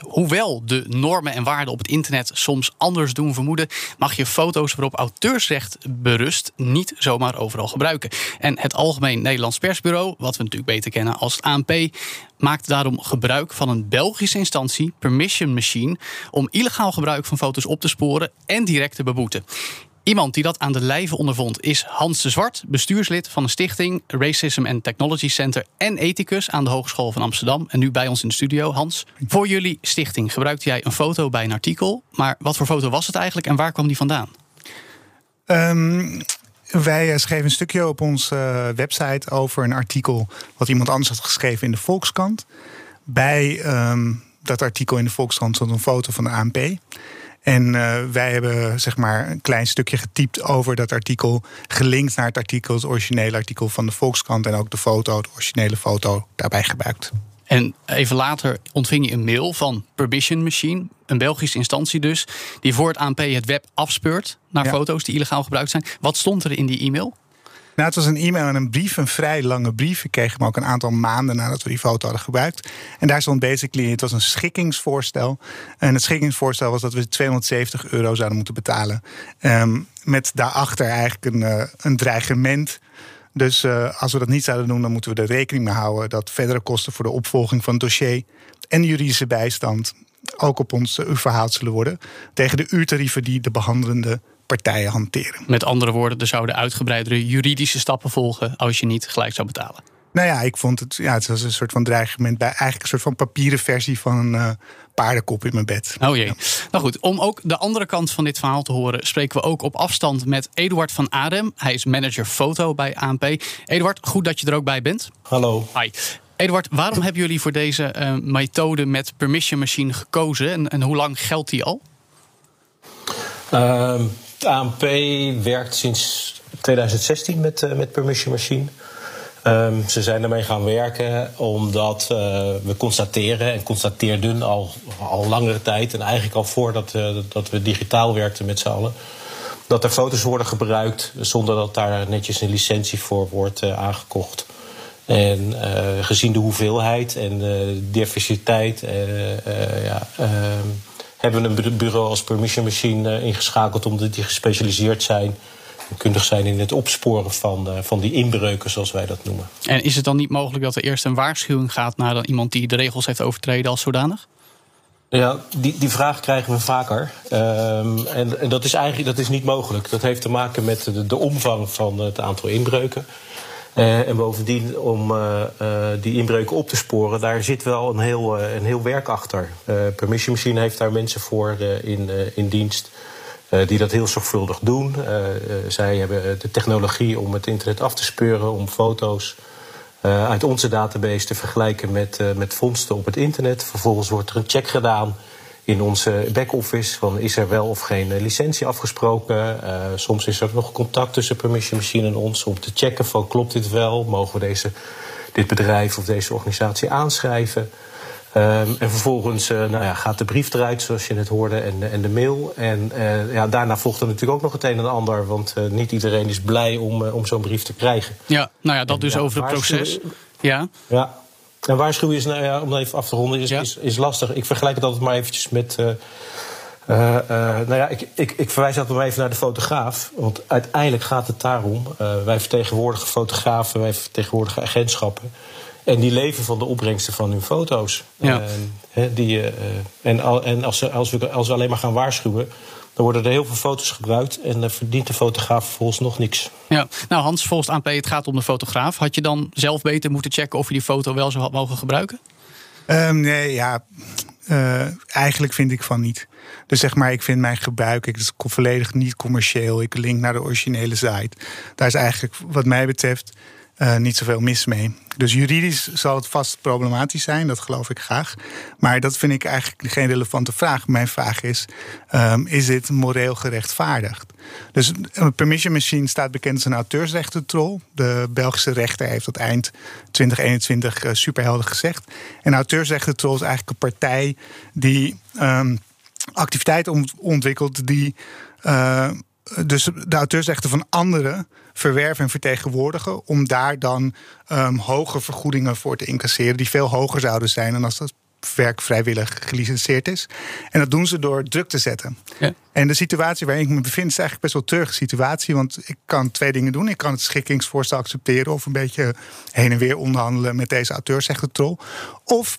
Hoewel de normen en waarden op het internet soms anders doen vermoeden, mag je foto's waarop auteursrecht berust niet zomaar overal gebruiken. En het Algemeen Nederlands Persbureau, wat we natuurlijk beter kennen als het ANP, maakt daarom gebruik van een Belgische instantie, Permission Machine, om illegaal gebruik van foto's op te sporen en direct te beboeten. Iemand die dat aan de lijve ondervond is Hans de Zwart, bestuurslid van de stichting Racism and Technology Center en ethicus aan de Hogeschool van Amsterdam. En nu bij ons in de studio. Hans, voor jullie stichting gebruikte jij een foto bij een artikel. Maar wat voor foto was het eigenlijk en waar kwam die vandaan? Um, wij eh, schreven een stukje op onze uh, website over een artikel wat iemand anders had geschreven in de Volkskrant. Bij um, dat artikel in de Volkskrant stond een foto van de ANP. En uh, wij hebben zeg maar een klein stukje getypt over dat artikel, gelinkt naar het artikel, het originele artikel van de Volkskrant en ook de foto, de originele foto daarbij gebruikt. En even later ontving je een mail van Permission Machine, een Belgische instantie dus, die voor het ANP het web afspeurt naar ja. foto's die illegaal gebruikt zijn. Wat stond er in die e-mail? Nou, het was een e-mail en een brief, een vrij lange brief. Ik kreeg hem ook een aantal maanden nadat we die foto hadden gebruikt. En daar stond basically, het was een schikkingsvoorstel. En het schikkingsvoorstel was dat we 270 euro zouden moeten betalen. Um, met daarachter eigenlijk een, uh, een dreigement. Dus uh, als we dat niet zouden doen, dan moeten we er rekening mee houden dat verdere kosten voor de opvolging van het dossier en juridische bijstand ook op ons uh, verhaald zullen worden. Tegen de uurtarieven die de behandelende partijen hanteren. Met andere woorden, er zouden uitgebreidere juridische stappen volgen als je niet gelijk zou betalen. Nou ja, ik vond het, ja, het was een soort van dreigement bij eigenlijk een soort van papieren versie van een uh, paardenkop in mijn bed. Oh jee. Ja. Nou goed, om ook de andere kant van dit verhaal te horen, spreken we ook op afstand met Eduard van Adem. Hij is manager foto bij ANP. Eduard, goed dat je er ook bij bent. Hallo. Hi. Eduard, waarom hebben jullie voor deze uh, methode met permission machine gekozen en, en hoe lang geldt die al? Uh, het ANP werkt sinds 2016 met, uh, met Permission Machine. Um, ze zijn ermee gaan werken omdat uh, we constateren en constateerden al, al langere tijd en eigenlijk al voordat uh, dat we digitaal werkten met z'n allen. Dat er foto's worden gebruikt zonder dat daar netjes een licentie voor wordt aangekocht. En gezien de hoeveelheid en de diversiteit, ja, hebben we een bureau als Permission Machine ingeschakeld omdat die gespecialiseerd zijn kundig zijn in het opsporen van, uh, van die inbreuken, zoals wij dat noemen. En is het dan niet mogelijk dat er eerst een waarschuwing gaat naar dan iemand die de regels heeft overtreden als zodanig? Ja, die, die vraag krijgen we vaker. Um, en, en, dat is eigenlijk dat is niet mogelijk. Dat heeft te maken met de, de omvang van het aantal inbreuken. Uh, en bovendien, om uh, die inbreuken op te sporen, daar zit wel een heel, een heel werk achter. Permission Machine heeft daar mensen voor in, in dienst. Die dat heel zorgvuldig doen. Zij hebben de technologie om het internet af te speuren, om foto's uit onze database te vergelijken met, met vondsten op het internet. Vervolgens wordt er een check gedaan in onze back-office van is er wel of geen licentie afgesproken. soms is er nog contact tussen Permission Machine en ons om te checken van klopt dit wel, mogen we deze, dit bedrijf of deze organisatie aanschrijven. Um, en vervolgens uh, nou ja, gaat de brief eruit, zoals je net hoorde, en, en de mail. En uh, ja, daarna volgt er natuurlijk ook nog het een en ander. Want uh, niet iedereen is blij om, om zo'n brief te krijgen. Ja, nou ja, dat en, dus ja, over het proces. Ja. ja. En waarschuwen is, nou ja, om even af te ronden, is, ja. is, is, lastig. Ik vergelijk het altijd maar eventjes met... nou ja, ik, ik, ik verwijs altijd maar even naar de fotograaf. Want uiteindelijk gaat het daarom. wij vertegenwoordigen fotografen, wij vertegenwoordigen agentschappen. En die leven van de opbrengsten van hun foto's. Ja. Uh, die, uh, en al, en als, als, we, als we alleen maar gaan waarschuwen, dan worden er heel veel foto's gebruikt en dan verdient de fotograaf vervolgens nog niks. Ja, nou Hans, volgens ANP, het gaat om de fotograaf. Had je dan zelf beter moeten checken of je die foto wel zou had mogen gebruiken? Um, nee, ja. Uh, eigenlijk vind ik van niet. Dus zeg maar, ik vind mijn gebruik ik, is volledig niet commercieel. Ik link naar de originele site. Daar is eigenlijk, wat mij betreft, uh, niet zoveel mis mee. Dus juridisch zal het vast problematisch zijn, dat geloof ik graag. Maar dat vind ik eigenlijk geen relevante vraag. Mijn vraag is: um, is dit moreel gerechtvaardigd? Dus een permission machine staat bekend als een auteursrechtentrol. De Belgische rechter heeft dat eind 2021 uh, superhelder gezegd. En auteursrechtentrol is eigenlijk een partij die um, activiteiten ontwikkelt die. Uh, dus de auteursrechten van anderen verwerven en vertegenwoordigen. Om daar dan um, hoge vergoedingen voor te incasseren. Die veel hoger zouden zijn dan als dat werk vrijwillig gelicenseerd is. En dat doen ze door druk te zetten. Ja. En de situatie waarin ik me bevind is eigenlijk best wel terug situatie. Want ik kan twee dingen doen. Ik kan het schikkingsvoorstel accepteren of een beetje heen en weer onderhandelen met deze auteur, zegt de troll. Of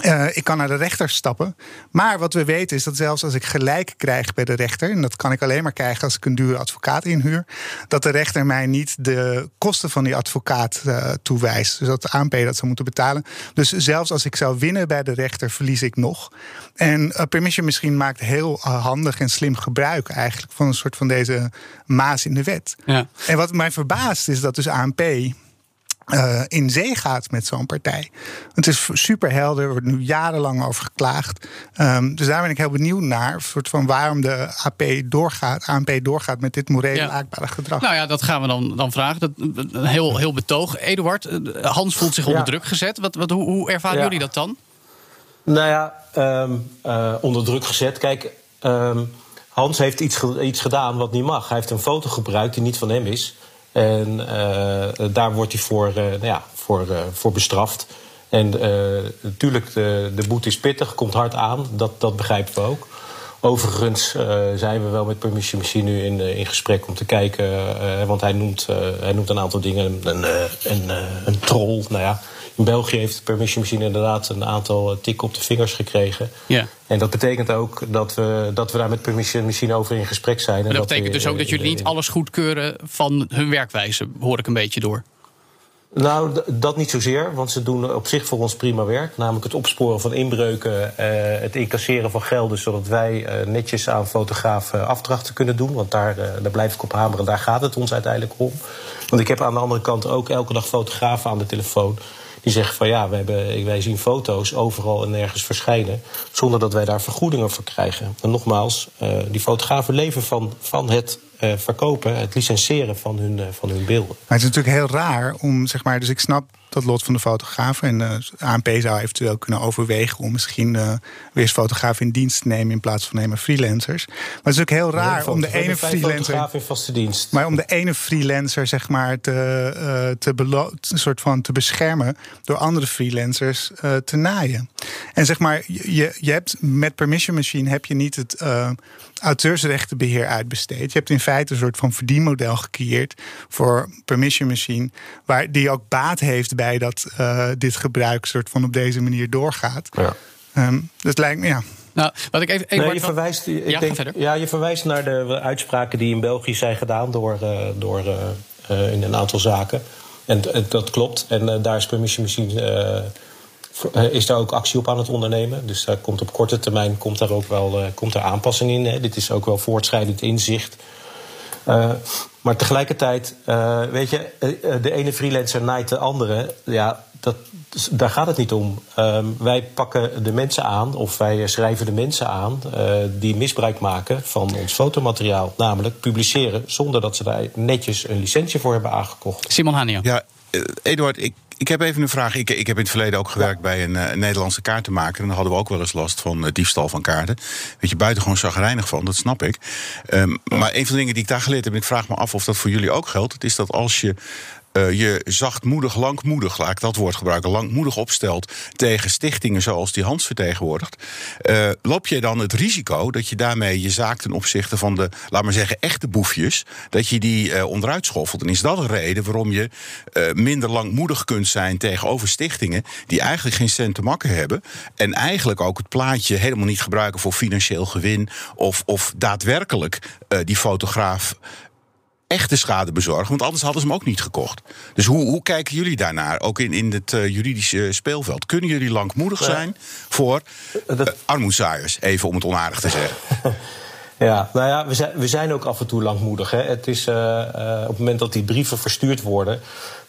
uh, ik kan naar de rechter stappen. Maar wat we weten is dat zelfs als ik gelijk krijg bij de rechter, en dat kan ik alleen maar krijgen als ik een dure advocaat inhuur, dat de rechter mij niet de kosten van die advocaat uh, toewijst. Dus dat de ANP dat zou moeten betalen. Dus zelfs als ik zou winnen bij de rechter, verlies ik nog. En uh, Permission misschien maakt heel handig en slim gebruik eigenlijk van een soort van deze maas in de wet. Ja. En wat mij verbaast is dat dus ANP uh, in zee gaat met zo'n partij. Het is super helder, er wordt nu jarenlang over geklaagd. Um, dus daar ben ik heel benieuwd naar, soort van waarom de AP doorgaat, ANP doorgaat met dit morele ja. laakbare gedrag. Nou ja, dat gaan we dan, dan vragen. Dat, een heel, heel betoog. Eduard, eh, Hans voelt zich onder druk gezet. Wat, wat, hoe, hoe ervaren jullie dat dan? Nou ja, um, uh, onder druk gezet. Kijk, um, Hans heeft iets, iets gedaan wat niet mag. Hij heeft een foto gebruikt die niet van hem is. En uh, daar wordt hij voor, uh, nou ja, voor, uh, voor bestraft. En natuurlijk, de, de boete is pittig, komt hard aan. Dat, dat begrijpen we ook. Overigens zijn we wel met Permission Machine nu in, in gesprek om te kijken. want hij noemt, hij noemt een aantal dingen. Een, een, een troll. Nou ja, in België heeft Permission Machine inderdaad een aantal tikken op de vingers gekregen. Ja. En dat betekent ook dat we, dat we daar met Permission Machine over in gesprek zijn. En dat, dat betekent dus ook dat jullie niet alles goedkeuren van hun werkwijze, hoor ik een beetje door. Nou, dat niet zozeer, want ze doen op zich voor ons prima werk. Namelijk het opsporen van inbreuken, eh, het incasseren van gelden... zodat wij eh, netjes aan fotografen afdrachten kunnen doen. Want daar, eh, daar blijf ik op hameren, daar gaat het ons uiteindelijk om. Want ik heb aan de andere kant ook elke dag fotografen aan de telefoon... Die zeggen van ja, we hebben, wij zien foto's overal en nergens verschijnen. Zonder dat wij daar vergoedingen voor krijgen. En nogmaals, uh, die fotografen leven van, van het uh, verkopen, het licenseren van hun, uh, van hun beelden. Het is natuurlijk heel raar om, zeg maar, dus ik snap dat lot van de fotograaf. En uh, ANP zou eventueel kunnen overwegen om misschien uh, weer eens fotografen in dienst te nemen in plaats van nemen freelancers. Maar het is ook heel raar ja, om de ene freelancer. in vaste dienst. Maar om de ene freelancer zeg maar te, uh, te, een soort van te beschermen door andere freelancers te naaien. En zeg maar, je, je hebt met Permission Machine heb je niet het auteursrechtenbeheer uitbesteed. Je hebt in feite een soort van verdienmodel gecreëerd voor Permission Machine, waar die ook baat heeft bij dat uh, dit gebruik soort van op deze manier doorgaat. Ja. Um, dat lijkt me, ja. Nou, wat ik even, even nee, je, verwijst, ik ja, denk, ja, je verwijst naar de uitspraken die in België zijn gedaan door, uh, door uh, in een aantal zaken. En, dat klopt. En daar is Permission Machine is daar ook actie op aan het ondernemen. Dus daar komt op korte termijn komt daar ook wel komt er aanpassing in. Hè. Dit is ook wel voortschrijdend inzicht. Uh, maar tegelijkertijd, uh, weet je, de ene freelancer naait de andere. Ja, dat, daar gaat het niet om. Uh, wij pakken de mensen aan, of wij schrijven de mensen aan die misbruik maken van ons fotomateriaal. Namelijk publiceren zonder dat ze daar netjes een licentie voor hebben aangekocht. Simon Hania. Ja, Eduard, ik ik heb even een vraag. Ik, ik heb in het verleden ook gewerkt bij een, uh, Nederlandse kaartenmaker. En dan hadden we ook wel eens last van uh, diefstal van kaarten. Weet je, buitengewoon zagrijnig van, dat snap ik. Um, maar een van de dingen die ik daar geleerd heb... en ik vraag me af of dat voor jullie ook geldt... het is dat als je uh, je zachtmoedig, langmoedig, laat ik dat woord gebruiken, langmoedig opstelt tegen stichtingen zoals die Hans vertegenwoordigt, uh, loop je dan het risico dat je daarmee je zaak ten opzichte van de, laat maar zeggen, echte boefjes, dat je die uh, onderuit schoffelt. En is dat een reden waarom je minder langmoedig kunt zijn tegenover stichtingen die eigenlijk geen cent te makken hebben en eigenlijk ook het plaatje helemaal niet gebruiken voor financieel gewin of, of daadwerkelijk die fotograaf echte schade bezorgen. Want anders hadden ze hem ook niet gekocht. Dus hoe, hoe kijken jullie daarnaar? Ook in, in het uh, juridische speelveld. Kunnen jullie langmoedig zijn voor uh, armoedzaaiers? Even om het onaardig te zeggen. Ja, nou ja, we zijn, we zijn ook af en toe langmoedig. Hè. Het is uh, op het moment dat die brieven verstuurd worden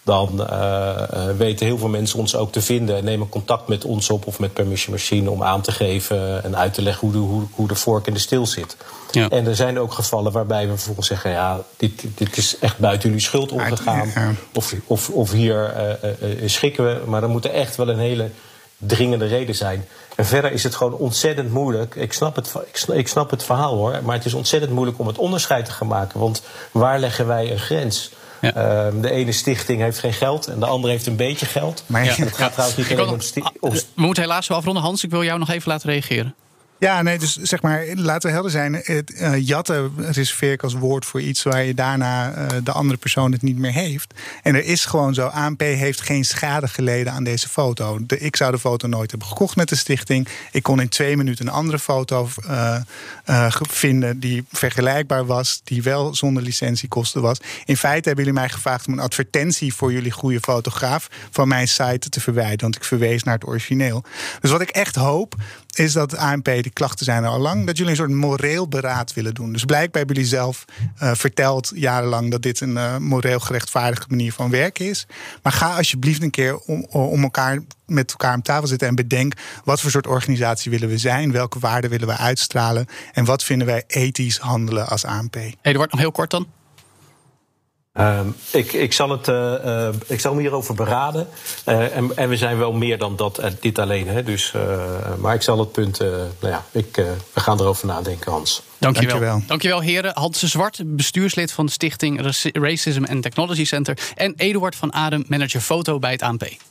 dan uh, weten heel veel mensen ons ook te vinden en nemen contact met ons op of met Permission Machine om aan te geven en uit te leggen hoe de, hoe, hoe de vork in de stil zit. Ja. En er zijn ook gevallen waarbij we vervolgens zeggen: ja, dit, dit is echt buiten jullie schuld omgegaan. Of, of, of hier uh, schikken we. Maar er moet er echt wel een hele dringende reden zijn. En verder is het gewoon ontzettend moeilijk. Ik snap, het, ik snap het verhaal hoor. Maar het is ontzettend moeilijk om het onderscheid te gaan maken. Want waar leggen wij een grens? Ehm, de ene stichting heeft geen geld en de andere heeft een beetje geld. Maar ja. Het gaat trouwens niet alleen om... om We moeten helaas zo afronden. Hans, ik wil jou nog even laten reageren. Ja, nee, dus zeg maar, laten we helder zijn. Het, eh, jatten reserveer ik als woord voor iets waar je daarna eh, de andere persoon het niet meer heeft. En er is gewoon zo, ANP heeft geen schade geleden aan deze foto. Ik zou de foto nooit hebben gekocht met de stichting. Ik kon in twee minuten een andere foto eh, vinden die vergelijkbaar was, die wel zonder licentiekosten was. In feite hebben jullie mij gevraagd om een advertentie voor jullie goede fotograaf van mijn site te verwijderen, want ik verwees naar het origineel. Dus wat ik echt hoop, is dat ANP, de klachten zijn er al lang, dat jullie een soort moreel beraad willen doen. Dus blijkbaar hebben jullie zelf eh, verteld jarenlang dat dit een eh, moreel gerechtvaardigde manier van werken is. Maar ga alsjeblieft een keer om, om elkaar met elkaar om tafel zitten en bedenk wat voor soort organisatie willen we zijn, welke waarden willen we uitstralen en wat vinden wij ethisch handelen als ANP. Eduard, nog heel kort dan. Ehm, ik, ik, zal het, eh, eh, ik zal me hierover beraden. Eh, en, en we zijn wel meer dan dat, dit alleen. Hè, dus, eh, maar ik zal het punt. eh, nou ja, ik, eh, we gaan erover nadenken, Hans. Dankjewel. Dankjewel. Dankjewel, heren. Hans de Zwart, bestuurslid van de stichting Raci- Racism and Technology Center. En Eduard van Adem, manager foto bij het ANP.